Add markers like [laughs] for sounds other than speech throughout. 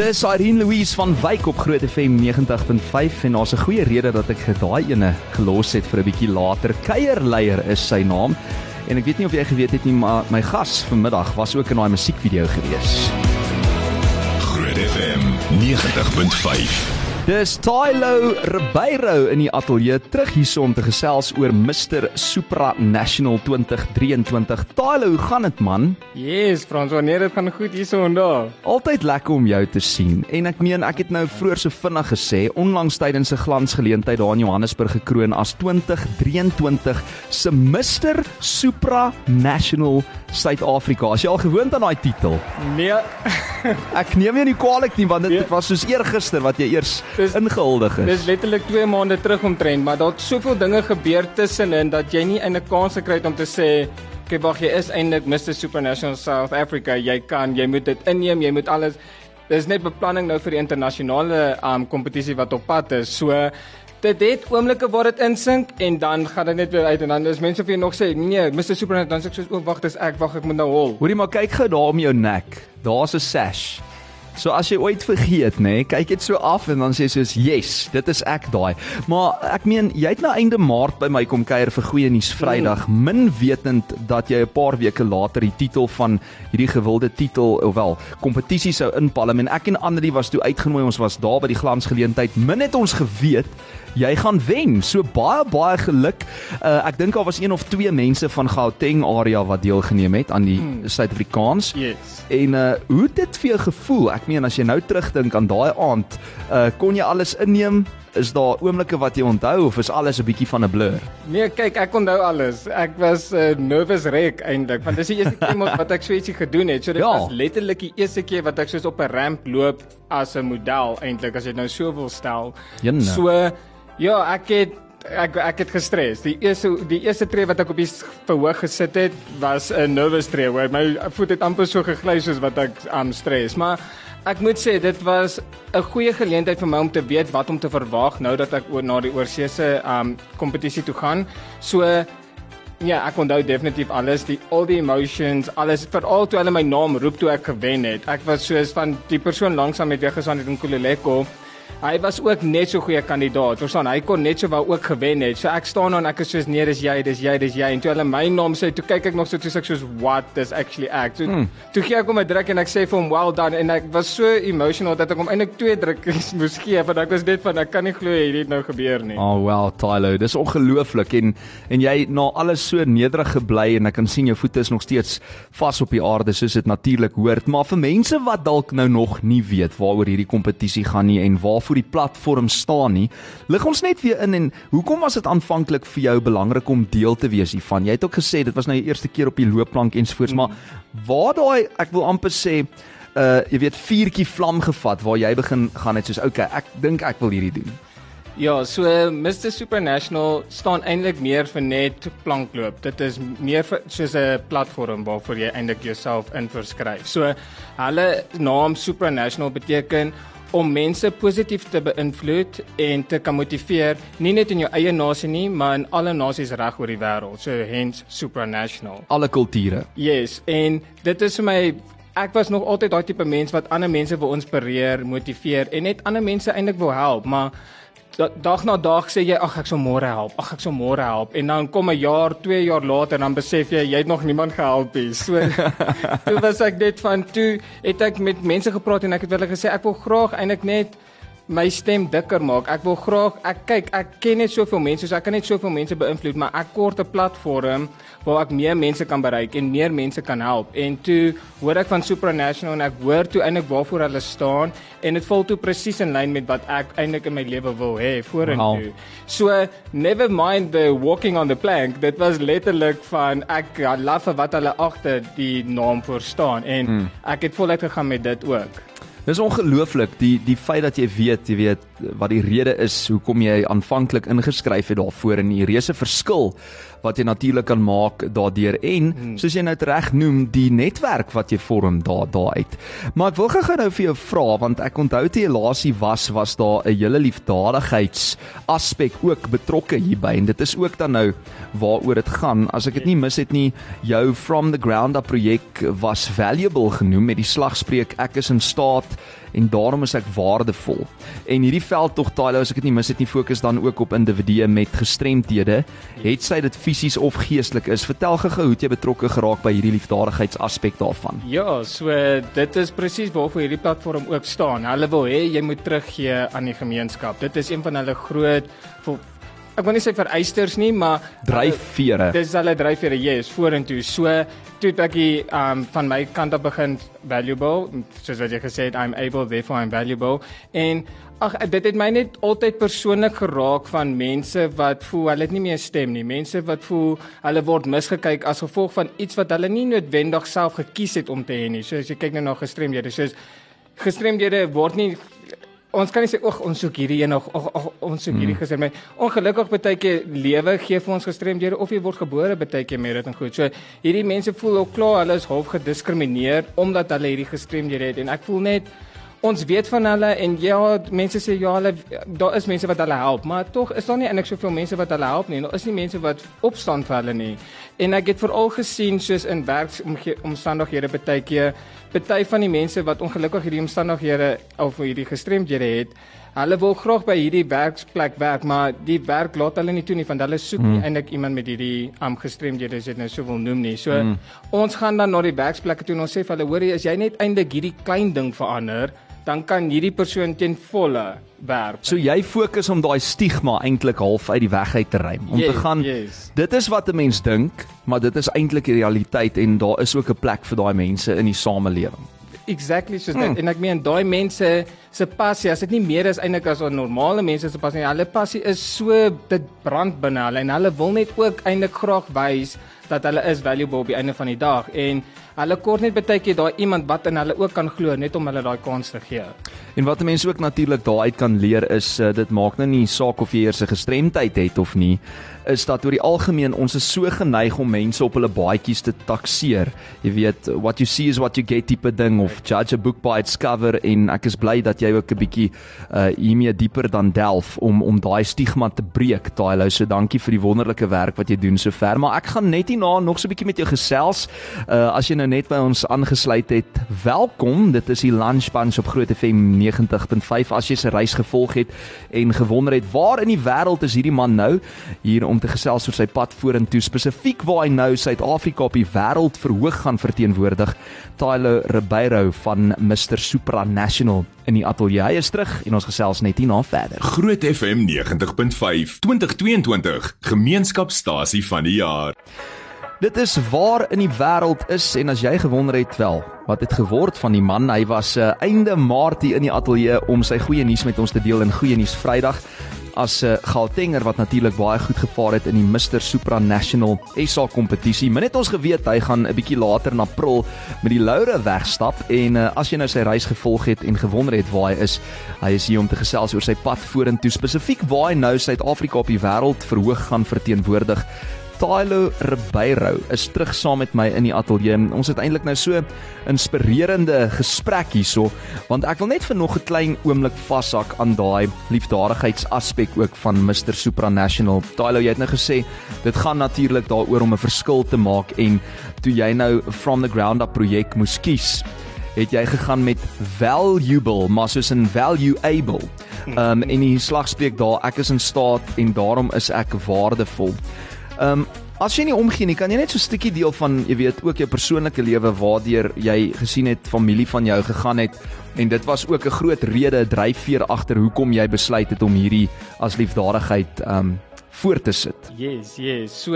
Dis Irene Louise van Wyk op Groot FM 90.5 en daar's 'n goeie rede dat ek daai ene gelos het vir 'n bietjie later. Kuierleier is sy naam. En ek weet nie of jy geweet het nie, maar my gas vanmiddag was ook in daai musiekvideo gewees. Groot FM 90.5 Dis Tylo Ribeiro in die ateljee terug hierso om te gesels oor Mr Supra National 2023. Tylo, hoe gaan dit man? Yes, Frans, wanneer dit gaan goed hierso en daar. Altyd lekker om jou te sien. En ek meen, ek het nou vroeër so vinnig gesê, onlangs tydens 'n glansgeleentheid daar in Johannesburg gekroon as 2023 se Mr Supra National Suid-Afrika. As jy al gewoond aan daai titel. Nee. ek neem jou nie kwaadlik nie, want dit nee. was soos eergister wat jy eers dis ingehuldig is. Dis letterlik 2 maande terug omtrent, maar daar't soveel dinge gebeur tussenin dat jy nie 'n kans gekry het om te sê Kyk, wag, jy is eintlik Mr Supernational South Africa. Jy kan, jy moet dit inneem, jy moet alles. Dis net beplanning nou vir die internasionale um kompetisie wat op pad is. So dit het oomblikke waar dit insink en dan gaan dit net weer uit en dan is mense vir jou nog sê, "Nee, Mr Supernational dan sê ek soos, "O, wag, dis ek, wag, ek moet nou hol." Hoorie maar kyk gou daar om jou nek. Daar's 'n sash. So as jy ooit vergeet, nê, nee, kyk dit so af en dan sê jy soos, "Yes, dit is ek daai." Maar ek meen, jy het nou einde Maart by my kom kuier vir goeie nuus Vrydag, mm. min wetend dat jy 'n paar weke later die titel van hierdie gewilde titel, ofwel, kompetisie sou inpalm en ek en Andri was toe uitgenooi, ons was daar by die glansgeleentheid. Min het ons geweet jy gaan wen. So baie baie geluk. Uh, ek dink daar was een of twee mense van Gauteng area wat deelgeneem het aan die hmm. Suid-Afrikaans. Yes. En uh hoe het dit vir jou gevoel? Ek meen as jy nou terugdink aan daai aand, uh kon jy alles inneem? Is daar oomblikke wat jy onthou of is alles 'n bietjie van 'n blur? Nee, kyk, ek onthou alles. Ek was uh, nervous wreck eintlik, want dis die eerste keer wat ek so ietsie gedoen het. So dit ja. was letterlik die eerste keer wat ek soos op 'n ramp loop as 'n model eintlik as jy nou so wil stel. Jenne. So Ja, ek het ek ek het gestres. Die eerste die eerste tree wat ek op die verhoog gesit het, was 'n nervous tree waar my voet het amper so gegly soos wat ek aan um, stres, maar ek moet sê dit was 'n goeie geleentheid vir my om te weet wat om te verwag nou dat ek oor na die oorseese um kompetisie toe gaan. So ja, ek onthou definitief alles, die all the emotions, alles veral toe hulle my naam roep toe ek gewen het. Ek was soos van die persoon langsam met wie gesaan het in Kuleleko. Hy was ook net so goeie kandidaat. Verstaan, hy kon net so wou ook gewen het. So ek staan dan ek is soos nee, dis jy, dis jy, dis jy. En toe hulle my naam sê, toe kyk ek nog so toe ek soos what is actually ek. Toe, hmm. toe gee ek hom 'n druk en ek sê vir hom well done en ek was so emotional dat ek hom eintlik twee drukkies [laughs] moes gee want ek was net van ek kan nie glo hierdie het nou gebeur nie. Oh well, Tylo, dis ongelooflik en en jy na alles so nederig gebly en ek kan sien jou voete is nog steeds vas op die aarde soos dit natuurlik hoort. Maar vir mense wat dalk nou nog nie weet waaroor hierdie kompetisie gaan nie en waar voor die platform staan nie. Lig ons net weer in en hoekom was dit aanvanklik vir jou belangrik om deel te wees hiervan? Jy het ook gesê dit was nou die eerste keer op die loopplank ensvoorts, mm. maar waar daai ek wil amper sê uh jy weet vuurtjie vlam gevat waar jy begin gaan net soos okay, ek dink ek wil hierdie doen. Ja, so Mr Supernational staan eintlik meer vir net plankloop. Dit is meer vir, soos 'n platform waarvoor jy eintlik jouself inverskryf. So hulle naam Supernational beteken om mense positief te beïnvloed en te kan motiveer, nie net in jou eie nasie nie, maar in alle nasies reg oor die wêreld. So hence supranational. Alle kulture. Yes, en dit is vir my ek was nog altyd daai tipe mens wat ander mense wil inspireer, motiveer en net ander mense eintlik wil help, maar dag na dag sê jy ag ek sal môre help. Ag ek sal môre help. En dan kom 'n jaar, 2 jaar later dan besef jy jy het nog niemand gehelp nie. So [laughs] toe was ek net van toe het ek met mense gepraat en ek het hulle gesê ek wil graag eintlik net my stem dikker maak. Ek wil graag ek kyk, ek ken net soveel mense, so ek kan net soveel mense beïnvloed, maar ek kort 'n platform waar ek meer mense kan bereik en meer mense kan help. En toe hoor ek van Supranational en ek hoor toe eintlik waarvoor hulle staan en dit val toe presies in lyn met wat ek eintlik in my lewe wil hê vorentoe. Wow. So never mind the walking on the plank. Dit was letterlik van ek love wat hulle agter die naam voor staan en hmm. ek het voluit gegaan met dit ook. Dis ongelooflik die die feit dat jy weet, jy weet wat die rede is hoekom jy aanvanklik ingeskryf het daarvoor en die reuse verskil wat jy natuurlik kan maak daardeur en hmm. soos jy nou reg noem die netwerk wat jy vorm daar daar uit. Maar ek wil gou nou vir jou vra want ek onthou te elasie was was daar 'n hele liefdadigheids aspek ook betrokke hierby en dit is ook dan nou waaroor dit gaan. As ek dit nie mis het nie, jou from the ground up projek was valuable genoem met die slagspreuk ek is in staat en daarom is ek waardevol. En hierdie veldtog Tyler, as ek dit nie mis het nie, fokus dan ook op individue met gestremthede, het sy dit fisies of geestelik is. Vertel gou hoe jy betrokke geraak by hierdie liefdadigheidsaspek daarvan. Ja, so dit is presies waarvoor hierdie platform ook staan. Hulle wil hê jy moet teruggee aan die gemeenskap. Dit is een van hulle groot ek wil nie sê vereisters nie, maar dryfvere. Dis hulle dryfvere, yes, vorentoe. So toe ek um van my kant af begin valuable, soos wat jy gesê het, I'm able therefore I'm valuable. En ag dit het my net altyd persoonlik geraak van mense wat voel hulle het nie meer stem nie. Mense wat voel hulle word misgekyk as gevolg van iets wat hulle nie noodwendig self gekies het om te hê nie. So as jy kyk nou na gestremdhede, soos gestremdhede word nie ons kan nie sê ag ons soek hierdie een of ag ons soek hierdie hmm. gesê my ongelukkig baie keer lewe gee vir ons gestremdhede of jy word gebore baie keer met dit en goed. So hierdie mense voel al klaar hulle is half gediskrimineer omdat hulle hierdie gestremdhede het en ek voel net ons weet van hulle en ja mense sê ja hulle daar is mense wat hulle help maar tog is daar nie eintlik soveel mense wat hulle help nie. Daar is nie mense wat opstaan vir hulle nie. En ek het veral gesien soos in werksomstandighede baie keer Party van die mense wat ongelukkig hierdie omstandighede of hierdie gestremdhede het, hulle wil graag by hierdie werksplek werk, maar die werk laat hulle nie toe nie want hulle soek mm. eintlik iemand met hierdie um, gestremdhede as dit nou so wil noem nie. So mm. ons gaan dan na die werksplekke toe en ons sê vir hulle, hoorie, as jy net eintlik hierdie klein ding verander, dan kan hierdie persoon ten volle werk. So jy fokus om daai stigma eintlik half uit die weg uit te ruim. Om yes, te gaan yes. Dit is wat 'n mens dink, maar dit is eintlik die realiteit en daar is ook 'n plek vir daai mense in die samelewing. Exactly so dit hmm. en ek meen daai mense se passie, as dit nie meer is eintlik as 'n normale mense se passie. Hulle passie is so dit brand binne hulle en hulle wil net ook eintlik graag wys dat hulle is valuable op die einde van die dag en hulle kort net baie keer daai iemand wat in hulle ook kan glo net om hulle daai kans te gee. En wat mense ook natuurlik daaruit kan leer is uh, dit maak nou nie saak of jy eers 'n gestremdheid het of nie, is dat oor die algemeen ons is so geneig om mense op hulle baadjies te takseer. Jy weet, what you see is what you get tipe ding of judge a book by its cover en ek is bly dat jy ook 'n bietjie uh hiermee dieper dan delf om om daai stigma te breek. Lou so dankie vir die wonderlike werk wat jy doen sover, maar ek gaan net hierna nog so 'n bietjie met jou gesels. Uh as jy nou net by ons aangesluit het, welkom. Dit is die Lunch Bunch op Groot FM 90.5 as jy se reis gevolg het en gewonder het waar in die wêreld is hierdie man nou hier om te gesels oor sy pad vorentoe spesifiek waar hy nou Suid-Afrika op die wêreld verhoog gaan verteenwoordig. Tyler Ribeiro van Mr Supra National in die ateljee hy is terug en ons gesels net hierna verder. Groot FM 90.5 2022 gemeenskapstasie van die jaar. Dit is waar in die wêreld is en as jy gewonder het wel, wat het geword van die man? Hy was uh, einde Maart hier in die ateljee om sy goeie nuus met ons te deel in Goeie Nuus Vrydag as 'n uh, Gautenger wat natuurlik baie goed gevaar het in die Mr Supra National SA kompetisie. Maar net ons geweet hy gaan 'n bietjie later in April met die Laure wegstap en uh, as jy nou sy reis gevolg het en gewonder het waar hy is, hy is hier om te gesels oor sy pad vorentoe spesifiek waar hy nou Suid-Afrika op die wêreld verhoog gaan verteenwoordig. Tylo Ribeiro is terug saam met my in die ateljee. Ons het eintlik nou so inspirerende gesprek hierso, want ek wil net vir nog 'n klein oomblik vashak aan daai liefdadigheidsaspek ook van Mr Supranational. Tylo, jy het nou gesê dit gaan natuurlik daaroor om 'n verskil te maak en toe jy nou from the ground up projek moes kies, het jy gegaan met valuable, maar soos 'n valuable. Ehm um, en die slagspreuk daar, ek is in staat en daarom is ek waardevol. Ehm um, as jy nie omgee nie, kan jy net so 'n stukkie deel van, jy weet, ook jou persoonlike lewe waardeur jy gesien het familie van jou gegaan het en dit was ook 'n groot rede, dryfveer agter hoekom jy besluit het om hierdie as liefdadigheid ehm um, voort te sit. Yes, yes. So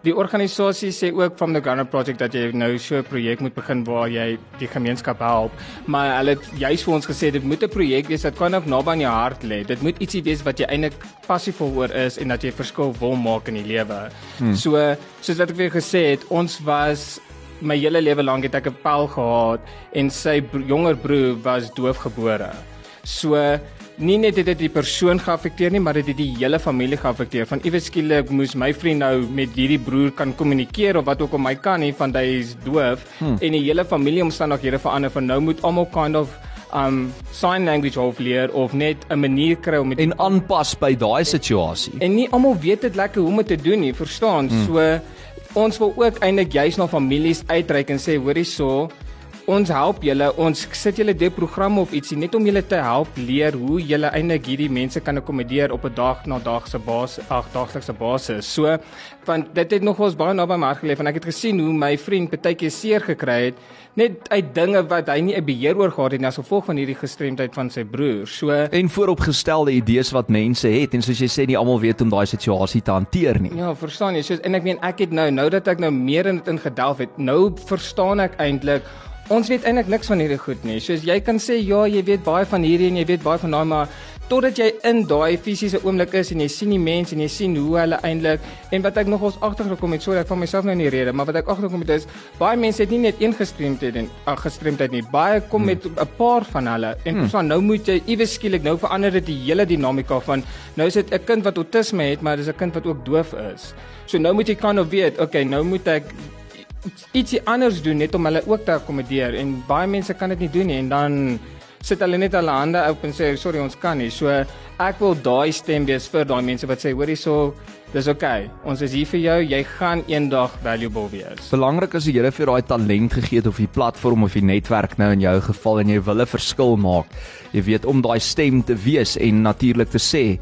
Die organisasie sê ook from the Gunner Project dat jy nou so 'n projek moet begin waar jy die gemeenskap help, maar hulle het juis vir ons gesê dit moet 'n projek wees wat kan ook naby aan jou hart lê. Dit moet ietsie wees wat jy eintlik passievol oor is en dat jy verskil wil maak in die lewe. Hmm. So soos wat ek vir gesê het, ons was my hele lewe lank het ek 'n pel gehad en sy jonger broer was doofgebore. So nie net het dit die persoon geaffekteer nie, maar dit het die hele familie geaffekteer. Van iewes skielik moes my vriend nou met hierdie broer kan kommunikeer of wat ook al my kan nie van hy is doof hmm. en die hele familie omstandighede verander van nou moet almal kind of um sign language of leer of net 'n manier kry om en aanpas by daai situasie. En nie almal weet dit lekker hoe om te doen nie, verstaan? Hmm. So ons wil ook eintlik juis na families uitreik en sê hoorie so ons help julle, ons sit julle deur programme of ietsie net om julle te help leer hoe julle eintlik hierdie mense kan akkommodeer op 'n dag na dag se basis, ag daaglikse basis. So want dit het nog ons baie naby my hart geleef en ek het gesien hoe my vriend baie seer gekry het net uit dinge wat hy nie 'n beheer oor gehad het nie as gevolg van hierdie gestremdheid van sy broer. So en vooropgestelde idees wat mense het en soos jy sê nie almal weet om daai situasie te hanteer nie. Ja, verstaan jy? Soos en ek meen ek het nou nou dat ek nou meer in dit ingedelf het, nou verstaan ek eintlik Ons weet eintlik niks van hierdie goed nie. Soos jy kan sê ja, jy weet baie van hierdie en jy weet baie van daai, maar totdat jy in daai fisiese oomblik is en jy sien die mense en jy sien hoe hulle eintlik en wat ek nogals agtergekom het, sorry ek van myself nou nie rede, maar wat ek agtergekom het is baie mense het nie net een gestremdheid en ag gestremdheid nie. Baie kom hmm. met 'n paar van hulle en hmm. so nou moet jy iewes skielik nou verander dit die hele dinamika van nou is dit 'n kind wat autisme het, maar dis 'n kind wat ook doof is. So nou moet jy kan of weet, okay, nou moet ek ietsie anders doen net om hulle ook te akkommodeer en baie mense kan dit nie doen nie en dan sit hulle net hulle hande op en sê sorry ons kan nie. So ek wil daai stem wees vir daai mense wat sê hoorie so dis oukei. Okay. Ons is hier vir jou. Jy gaan eendag valuable wees. Belangrik is die Here vir daai talent gegee het of die platform of die netwerk nou in jou geval en jy wil 'n verskil maak. Jy weet om daai stem te wees en natuurlik te sê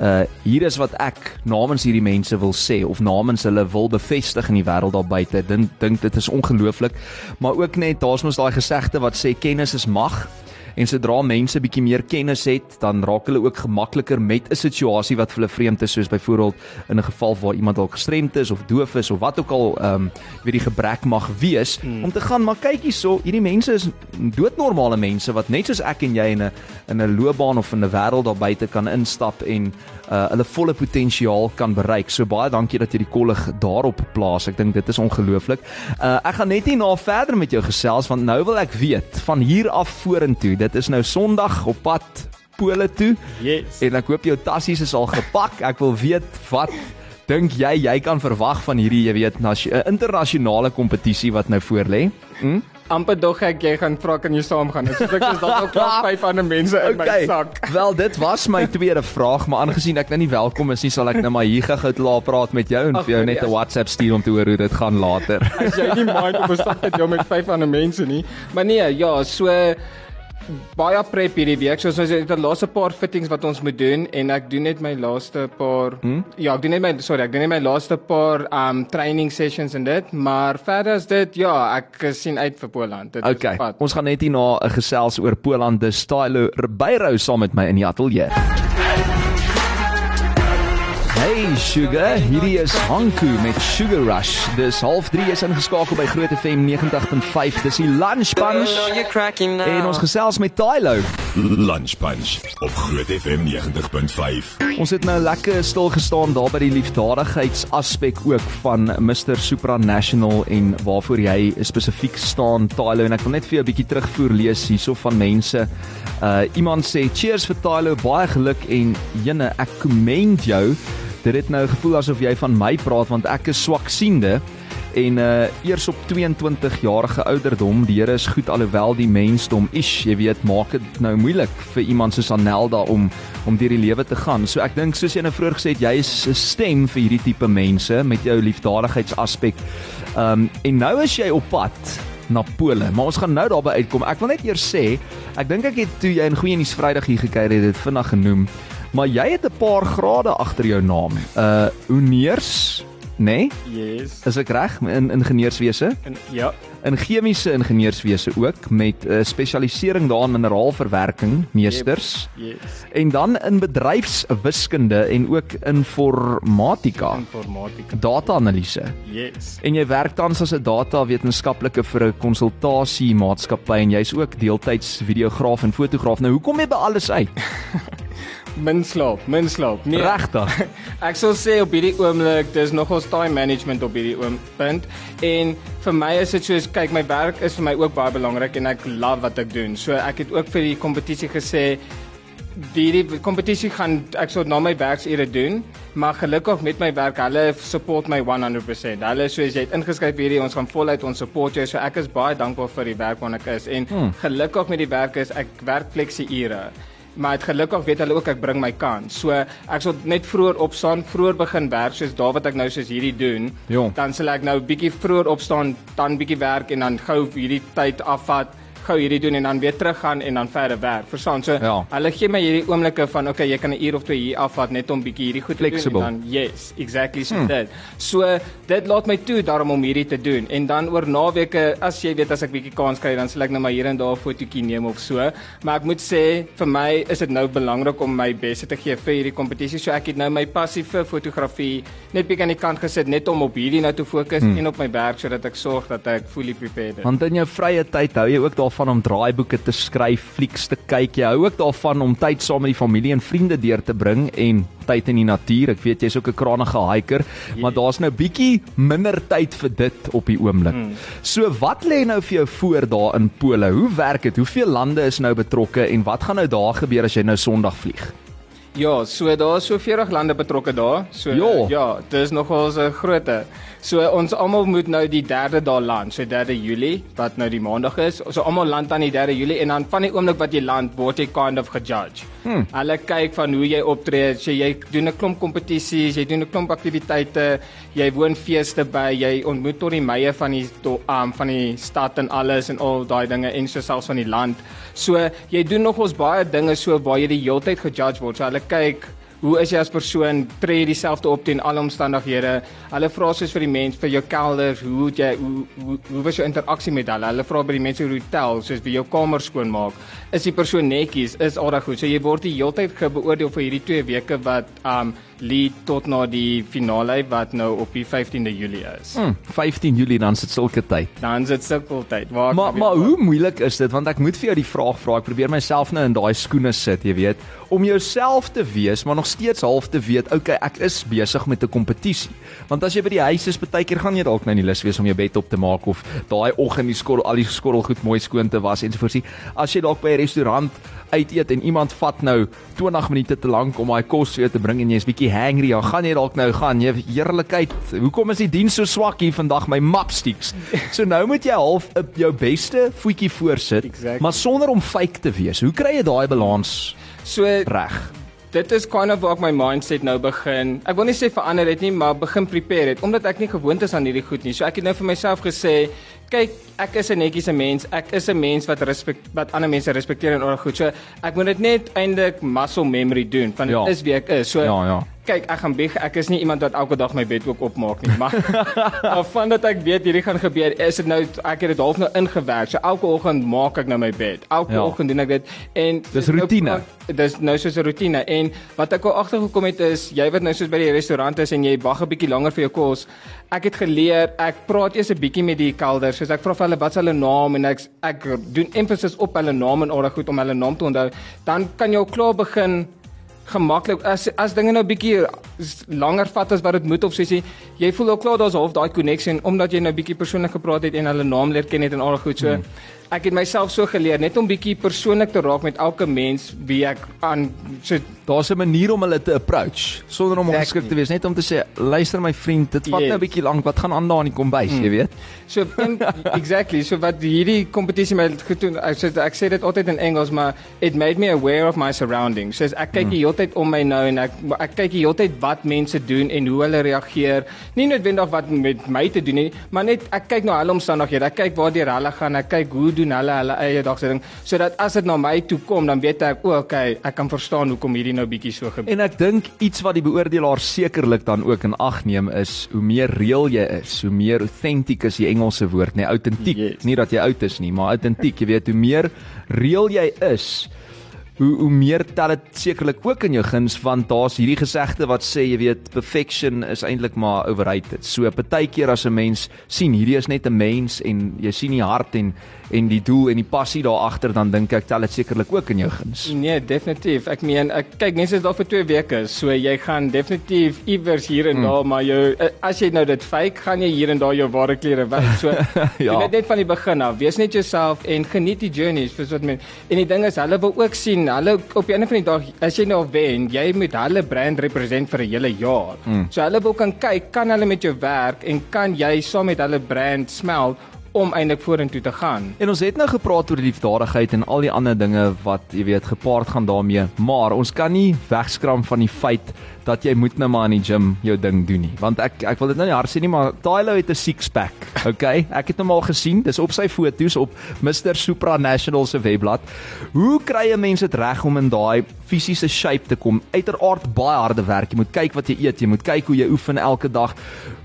uh hier is wat ek namens hierdie mense wil sê of namens hulle wil bevestig in die wêreld daar buite. Dink dink dit is ongelooflik. Maar ook net daar's mos daai gesegde wat sê kennis is mag. En sodra mense bietjie meer kennis het, dan raak hulle ook gemakliker met 'n situasie wat vir hulle vreemd is, soos byvoorbeeld in 'n geval waar iemand dalk gestremd is of doof is of wat ook al ehm um, weet die gebrek mag wees mm. om te gaan maar kyk hierso, hierdie mense is doodnormale mense wat net soos ek en jy in 'n in 'n loopbaan of in 'n wêreld daar buite kan instap en uh, hulle volle potensiaal kan bereik. So baie dankie dat jy die kollig daarop plaas. Ek dink dit is ongelooflik. Uh, ek gaan net nie na verder met jou gesels want nou wil ek weet van hier af vorentoe dit is nou Sondag op pad Pole toe. Yes. En ek hoop jou tassies is al gepak. Ek wil weet wat dink jy jy kan verwag van hierdie, jy weet, 'n internasionale kompetisie wat nou voor lê? Hm? amper dog ek jy gaan vra kan jy saamgaan. Dit is ek is dalk ook [laughs] nog vyf ander mense in okay. my sak. Wel, dit was my tweede vraag, maar aangesien ek nou nie welkom is nie, sal ek nou maar hier gou te laat praat met jou en vir jou net 'n WhatsApp stuur om te hoor hoe dit gaan later. As jy nie mind om 'n sak met jou met vyf ander mense nie. Maar nee, ja, so baie prep hierdie week. Soos ons het die laaste paar fittings wat ons moet doen en ek doen net my laaste paar hmm? ja, ek doen net my sorry, ek doen net my laaste paar um training sessions en dit, maar verder is dit ja, ek sien uit vir Poland. Dit okay. is pad. Ons gaan net hier na 'n gesels oor Poland. Dis Stylo Ribeiro saam met my in die ateljee. Hey Sugar, hierdie is Hanku met Sugar Rush. Dis half 3 is ingeskakel by Groot FM 90.5. Dis die Lunch Punch. En ons gesels met Tylo. Lunch Punch op Groot FM 90.5. Ons het nou lekker stil gestaan daar by die liefdadigheidsaspek ook van Mr Supranational en waarvoor jy spesifiek staan Tylo en ek wil net vir jou 'n bietjie terugvoer lees hierso van mense. Uh iemand sê cheers vir Tylo, baie geluk en jene ek commend jou dit het nou gevoel asof jy van my praat want ek is swaksiende en uh eers op 22 jarige ouderdom die Here is goed alhoewel die mensdom is jy weet maak dit nou moeilik vir iemand soos Anelda om om deur die lewe te gaan. So ek dink soos jy nou vroeër gesê het jy is 'n stem vir hierdie tipe mense met jou liefdadigheidsaspek um en nou is jy op pad na Pole maar ons gaan nou daarby uitkom. Ek wil net eers sê ek dink ek het toe jy in goeie nuus Vrydag hier gekyk het dit vinnig genoem Maar jy het 'n paar grade agter jou naam. Uh Oneers, né? Nee? Yes. Is ek reg in ingenieurswese? In ja. In chemiese ingenieurswese ook met 'n uh, spesialisering daarin mineraalverwerking, meesters. Yep. Yes. En dan in bedryfswiskunde en ook informatika. Informatika. Data-analise. Yes. En jy werk tans as 'n data-wetenskaplike vir 'n konsultasie maatskappy en jy's ook deeltyds videograaf en fotograaf. Nou, hoekom jy by alles uit? [laughs] Min slaap, min slaap. Nee. Regtig. [laughs] Ek sou sê op hierdie oomblik, dis nog ons time management op hierdie oomblik en vir my is dit soos kyk my werk is vir my ook baie belangrik en ek love wat ek doen. So ek het ook vir die kompetisie gesê die kompetisie gaan ek sou na my werksure doen, maar gelukkig met my werk, hulle support my 100%. Hulle sê jy het ingeskryf hierdie, ons gaan voluit ons support jou. So ek is baie dankbaar vir die werk wat ek is en hmm. gelukkig met die werk is ek werk fleksie ure maar het gelukkig weet hulle ook ek bring my kans. So ek sal net vroeër opstaan, vroeër begin werk soos daar wat ek nou soos hierdie doen. Ja. Dan sal ek nou bietjie vroeër opstaan, dan bietjie werk en dan gou hierdie tyd afvat gou hierdie doen en dan weer teruggaan en dan verder werk. Verstaan? So Ja. hulle gee my hierdie oomblikke van okay, jy kan 'n uur of twee hier afvat net om bietjie hierdie goed Flexible. te doen en dan yes, exactly so hmm. dit. So dit laat my toe daarom om hierdie te doen. En dan oor naweke, as jy weet as ek bietjie kans kry, dan sal ek nou maar hier en daar 'n fotootjie neem of so. Maar ek moet sê vir my is dit nou belangrik om my bes te gee vir hierdie kompetisie. So ek het nou my passie vir fotografie net bietjie aan die kant gesit net om op hierdie nou te fokus hmm. en op my werk sodat ek sorg dat ek fully prepared is. Want in jou vrye tyd hou jy ook daarvan om draaiboeke te skryf, flieks te kyk. Jy hou ook daarvan om tyd saam met die familie en vriende deur te bring en tyd in die natuur. Ek weet jy's ook 'n krangige hiker, maar daar's nou bietjie minder tyd vir dit op die oomblik. Hmm. So wat lê nou vir jou voor daar in Pole? Hoe werk dit? Hoeveel lande is nou betrokke en wat gaan nou daar gebeur as jy nou Sondag vlieg? Ja, so daar is so 40 lande betrokke daar. So Ja. ja, dit is nogal 'n grootte. So ons almal moet nou die 3de daar land, so 3de Julie wat nou die maandag is. So almal land aan die 3de Julie en dan van die oomblik wat jy land, word jy kind of gejudge. Hmm. Hulle kyk van hoe jy optree, so jy doen 'n klomp kompetisies, jy doen 'n klomp aktiwiteite, jy woon feeste by, jy ontmoet tot die meie van die to, um, van die stad en alles en al daai dinge en so selfs van die land. So jy doen nogals baie dinge so waar jy die heeltyd gejudge word. So hulle kyk Hoe is jy as persoon? Tree jy dieselfde op teen alle omstandighede? Hulle vra soos vir die mens vir jou kelder, hoe het jy hoe hoe, hoe was jou interaksie met hulle? Hulle vra by die mense hoe hotel, soos wie jou kamer skoonmaak. Is die persoon netjies? Is al reg goed? So jy word die heeltyd beoordeel vir hierdie 2 weke wat um lead tot na die finale wat nou op die 15de Julie is. Hmm, 15 Julie dan sit sulke tyd. Dan sit sukkeltyd. Waar Maar maar hoe moeilik is dit want ek moet vir jou die vraag vra. Ek probeer myself nou in daai skoene sit, jy weet, om jouself te wees, maar nog steeds half te weet, okay, ek is besig met 'n kompetisie. Want as jy by die huis is, baie keer gaan jy dalk nou nie lus wees om jou bed op te maak of daai oggend die skottel al die skottelgoed mooi skoon te was ensovoorts. As jy dalk by 'n restaurant uit eet en iemand vat nou 20 minute te lank om daai kos vir jou te bring en jy's bietjie hangry, dan gaan jy dalk nou gaan, jy heerlikheid. Hoekom is die diens so swak hier vandag my mapsticks? So nou moet jy half uh, jou beste voetjie voorsit, Exactly. maar sonder om fake te wees. Hoe kry jy daai balans So reg? dit is kind of waar ek my mindset nou begin. Ek wil nie sê verander het nie, maar begin prepare het omdat ek nie gewoond is aan hierdie goed nie. So ek het nou vir myself gesê, kyk, ek is 'n netjiese mens. Ek is 'n mens wat respek wat ander mense respekteer en oor goed. So ek moet dit net eintlik muscle memory doen van dit Ja. is wie ek is. So Ja, ja. Kyk, ek gaan bieg, ek is nie iemand wat elke dag my bed ook opmaak nie, maar [laughs] maar van dat ek weet hierdie gaan gebeur, is dit nou ek het dit half nou ingewerk. So elke oggend maak ek nou my bed. Elke Ja. oggend doen ek dit en Dis routine. dis nou soos 'n roetine en wat ek al agtergekom het is jy wat nou soos by die restaurant is en jy wag 'n bietjie langer vir jou kos. Ek het geleer, ek praat eers 'n bietjie met die kelder, soos ek vra vir hulle wat is hulle naam en ek ek doen emphasis op hulle naam en al daai goed om hulle naam te onthou. Dan kan jy al klaar begin gemaklik as as dinge nou bietjie langer vat as wat dit moet of soos jy jy voel al klaar daar's half daai connection omdat jy nou bietjie persoonlik gepraat het en hulle naam leer ken het en al goed so. Hmm. Ek het myself so geleer net om bietjie persoonlik te raak met elke mens wie ek aan so Daar's 'n manier om hulle te approach sonder om Exactly. ongeskik te wees, net om te sê, luister my vriend, dit vat Yes. nou 'n bietjie lank. Wat gaan aan daar in die kombuis, jy weet? So in, [laughs] exactly, so wat hierdie kompetisie my gedoen, ek sê ek sê dit altyd in Engels, maar it made me aware of my surroundings. So ek kyk die hele tyd om my nou en ek ek kyk die hele tyd wat mense doen en hoe hulle reageer. Nie noodwendig wat met my te doen nie, maar net ek kyk na hulle omstandighede. Ek kyk waar hulle gaan, ek kyk hoe doen hulle hulle eie dagse ding, sodat as dit na my toe kom, dan weet ek, o, okay, ek kan verstaan hoekom hierdie nou bietjie so gebeur. En ek dink iets wat die beoordelaar sekerlik dan ook in ag neem is hoe meer reël jy is, hoe meer authentic is die Engelse woord, nee, autentiek. Yes. Nie dat jy oud is nie, maar autentiek, jy weet, hoe meer reël jy is, hoe hoe meer tel dit sekerlik ook in jou guns want daar's hierdie gesegde wat sê jy weet perfection is eintlik maar overrated. So partykeer as 'n mens sien hierdie is net 'n mens en jy sien die hart en en die doel en die passie daar agter dan dink ek tel dit sekerlik ook in jou guns. Nee, definitief. Ek meen, ek kyk mense is daar vir 2 weke, so jy gaan definitief iewers hier en daar, maar jou eh, as jy nou dit fake, gaan jy hier en daar jou ware klere wys. So [laughs] Ja. jy weet net van die begin af, wees net jouself en geniet die journey, vir wat men. En die ding is, hulle wil ook sien, hulle op die einde van die dag, as jy nou wen, jy moet hulle brand represent vir 'n hele jaar. Mm. So hulle wil kan kyk, kan hulle met jou werk en kan jy saam met hulle brand smelt om eintlik vorentoe te gaan. En ons het nou gepraat oor liefdadigheid en al die ander dinge wat jy weet gepaard gaan daarmee, maar ons kan nie wegskram van die feit dat jy moet nou maar in die gym jou ding doen nie. Want ek ek wil dit nou nie hard sê nie, maar Tylo het 'n six pack. [laughs] Okay? Ek het hom al gesien. Dis op sy foto's op Mr Supranational se webblad. Hoe kry 'n mens dit reg om in daai fisiese shape te kom? Uiteraard baie harde werk. Jy moet kyk wat jy eet, jy moet kyk hoe jy oefen elke dag.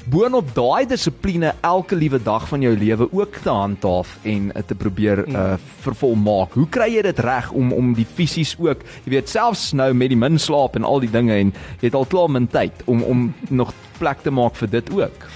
Boonop daai dissipline elke liewe dag van jou lewe ook te handhaaf en uh, te probeer uh, vervolmaak. Hoe kry jy dit reg om om die fisies ook, jy weet, selfs nou met die min slaap en al die dinge en jy het al klaar min tyd om om nog plek te maak vir dit ook.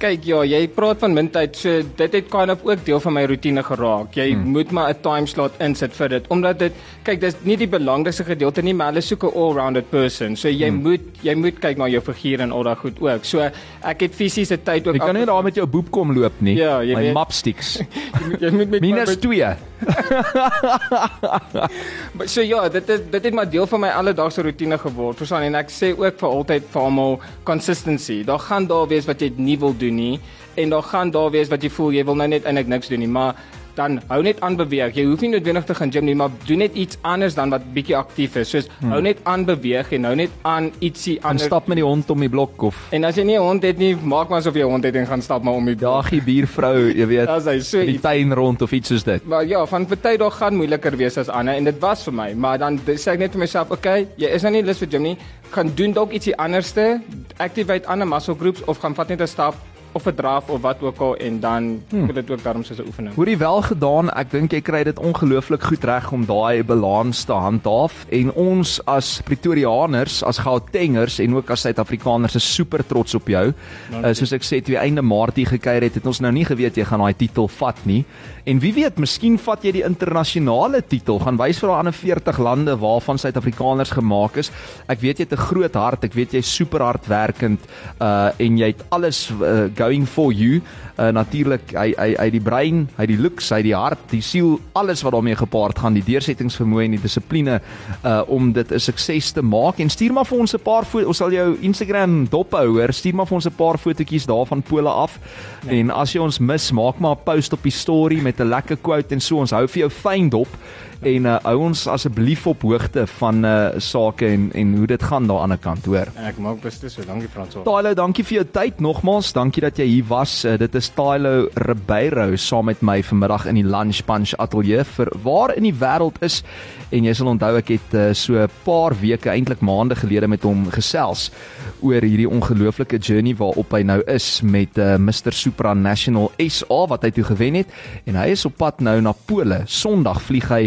Kyk ja, jy praat van min tyd, so dit het kind of ook deel van my rotine geraak. Jy hmm. moet maar 'n time slot insit vir dit omdat dit kyk dis nie die belangrikste gedeelte nie, maar hulle soek 'n all-rounded person. So jy hmm. moet jy moet kyk na jou figuur en al daai goed ook. So ek het fisiese tyd ook Jy kan nie daar met jou boep kom loop nie. Ja, jy My weet. mapsticks. [laughs] jy moet, jy moet met Minus met- 2. [laughs] Maar so ja, dit is dit het maar deel van my alledaagse rotine geword. Verstaan en ek sê ook vir altyd vir almal consistency. Daar gaan daar wees wat jy nie wil doen nie en daar gaan daar wees wat jy voel jy wil nou net eintlik niks doen nie, maar dan hou net aan beweeg. Jy hoef nie noodwendig te gaan gym nie, maar doen net iets anders dan wat bietjie aktief is. Soos hmm. hou net aan beweeg en hou net aan ietsie En anders. stap met die hond om die blok of En as jy nie 'n hond het nie, maak maar asof jy 'n hond het en gaan stap maar om die dagie buurvrou, jy weet, As hy so die iets tuin rond of iets soos dit. Maar ja, van party dae gaan moeiliker wees as ander en dit was vir my, maar dan sê ek net vir myself, okay, jy is nou nie lus vir gym nie, gaan doen dalk ietsie anderste, activate ander muscle groups of gaan vat net 'n stap of 'n draf of wat ook al en dan hmm. moet dit ook daarom soos 'n oefening. Hoorie wel gedaan. Ek dink jy kry dit ongelooflik goed reg om daai balans te handhaaf en ons as Pretoriaaners, as Gautengers en ook as Suid-Afrikaners is super trots op jou. Uh, soos ek sê, toe einde Maart hier gekuier het, het ons nou nie geweet jy gaan daai titel vat nie. En wie weet, miskien vat jy die internasionale titel, gaan wys vir daai ander 40 lande waarvan Suid-Afrikaners gemaak is. Ek weet jy het 'n groot hart, ek weet jy's super hardwerkend uh en jy het alles uh, going for you. Uh natuurlik hy hy hy die brein, hy die looks, hy die hart, die siel, alles wat daarmee gepaard gaan, die deursettingsvermoë en die dissipline uh om dit 'n sukses te maak. En stuur maar vir ons 'n paar foto's. Ons sal jou Instagram dop hou, hoor. Stuur maar vir ons 'n paar fotootjies daarvan pole af. Nee. En as jy ons mis, maak maar 'n post op die story met 'n lekker quote en so. Ons hou vir jou fyn dop en uh, hou ons asseblief op hoogte van uh sake en en hoe dit gaan daar aan die ander kant, hoor. Ek maak beslis so, dankie Fransoa. Tylo, dankie vir jou tyd nogmaals. Dankie dat jy hier was. Uh, dit is Tylo Ribeiro saam met my vanmiddag in die Lunch Punch Ateljee vir waar in die wêreld is. En jy sal onthou ek het uh, so 'n paar weke, eintlik maande gelede met hom gesels oor hierdie ongelooflike journey waarop hy nou is met uh, Mr Supranational SA wat hy toe gewen het en hy is op pad nou na Pole. Sondag vlieg hy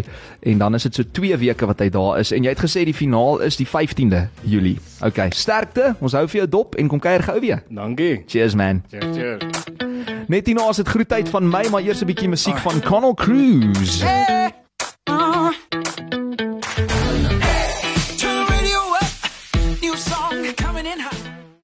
en dan is dit so 2 weke wat hy daar is en jy het gesê die finaal is die 15de Julie. Okay, sterkte. Ons hou vir jou dop en kom kuier gou weer. Dankie. Cheers man. Cheers, cheers. Net hierna is dit groetheid van my, maar eers 'n bietjie musiek van Connell Cruise. Hey! coming in hot.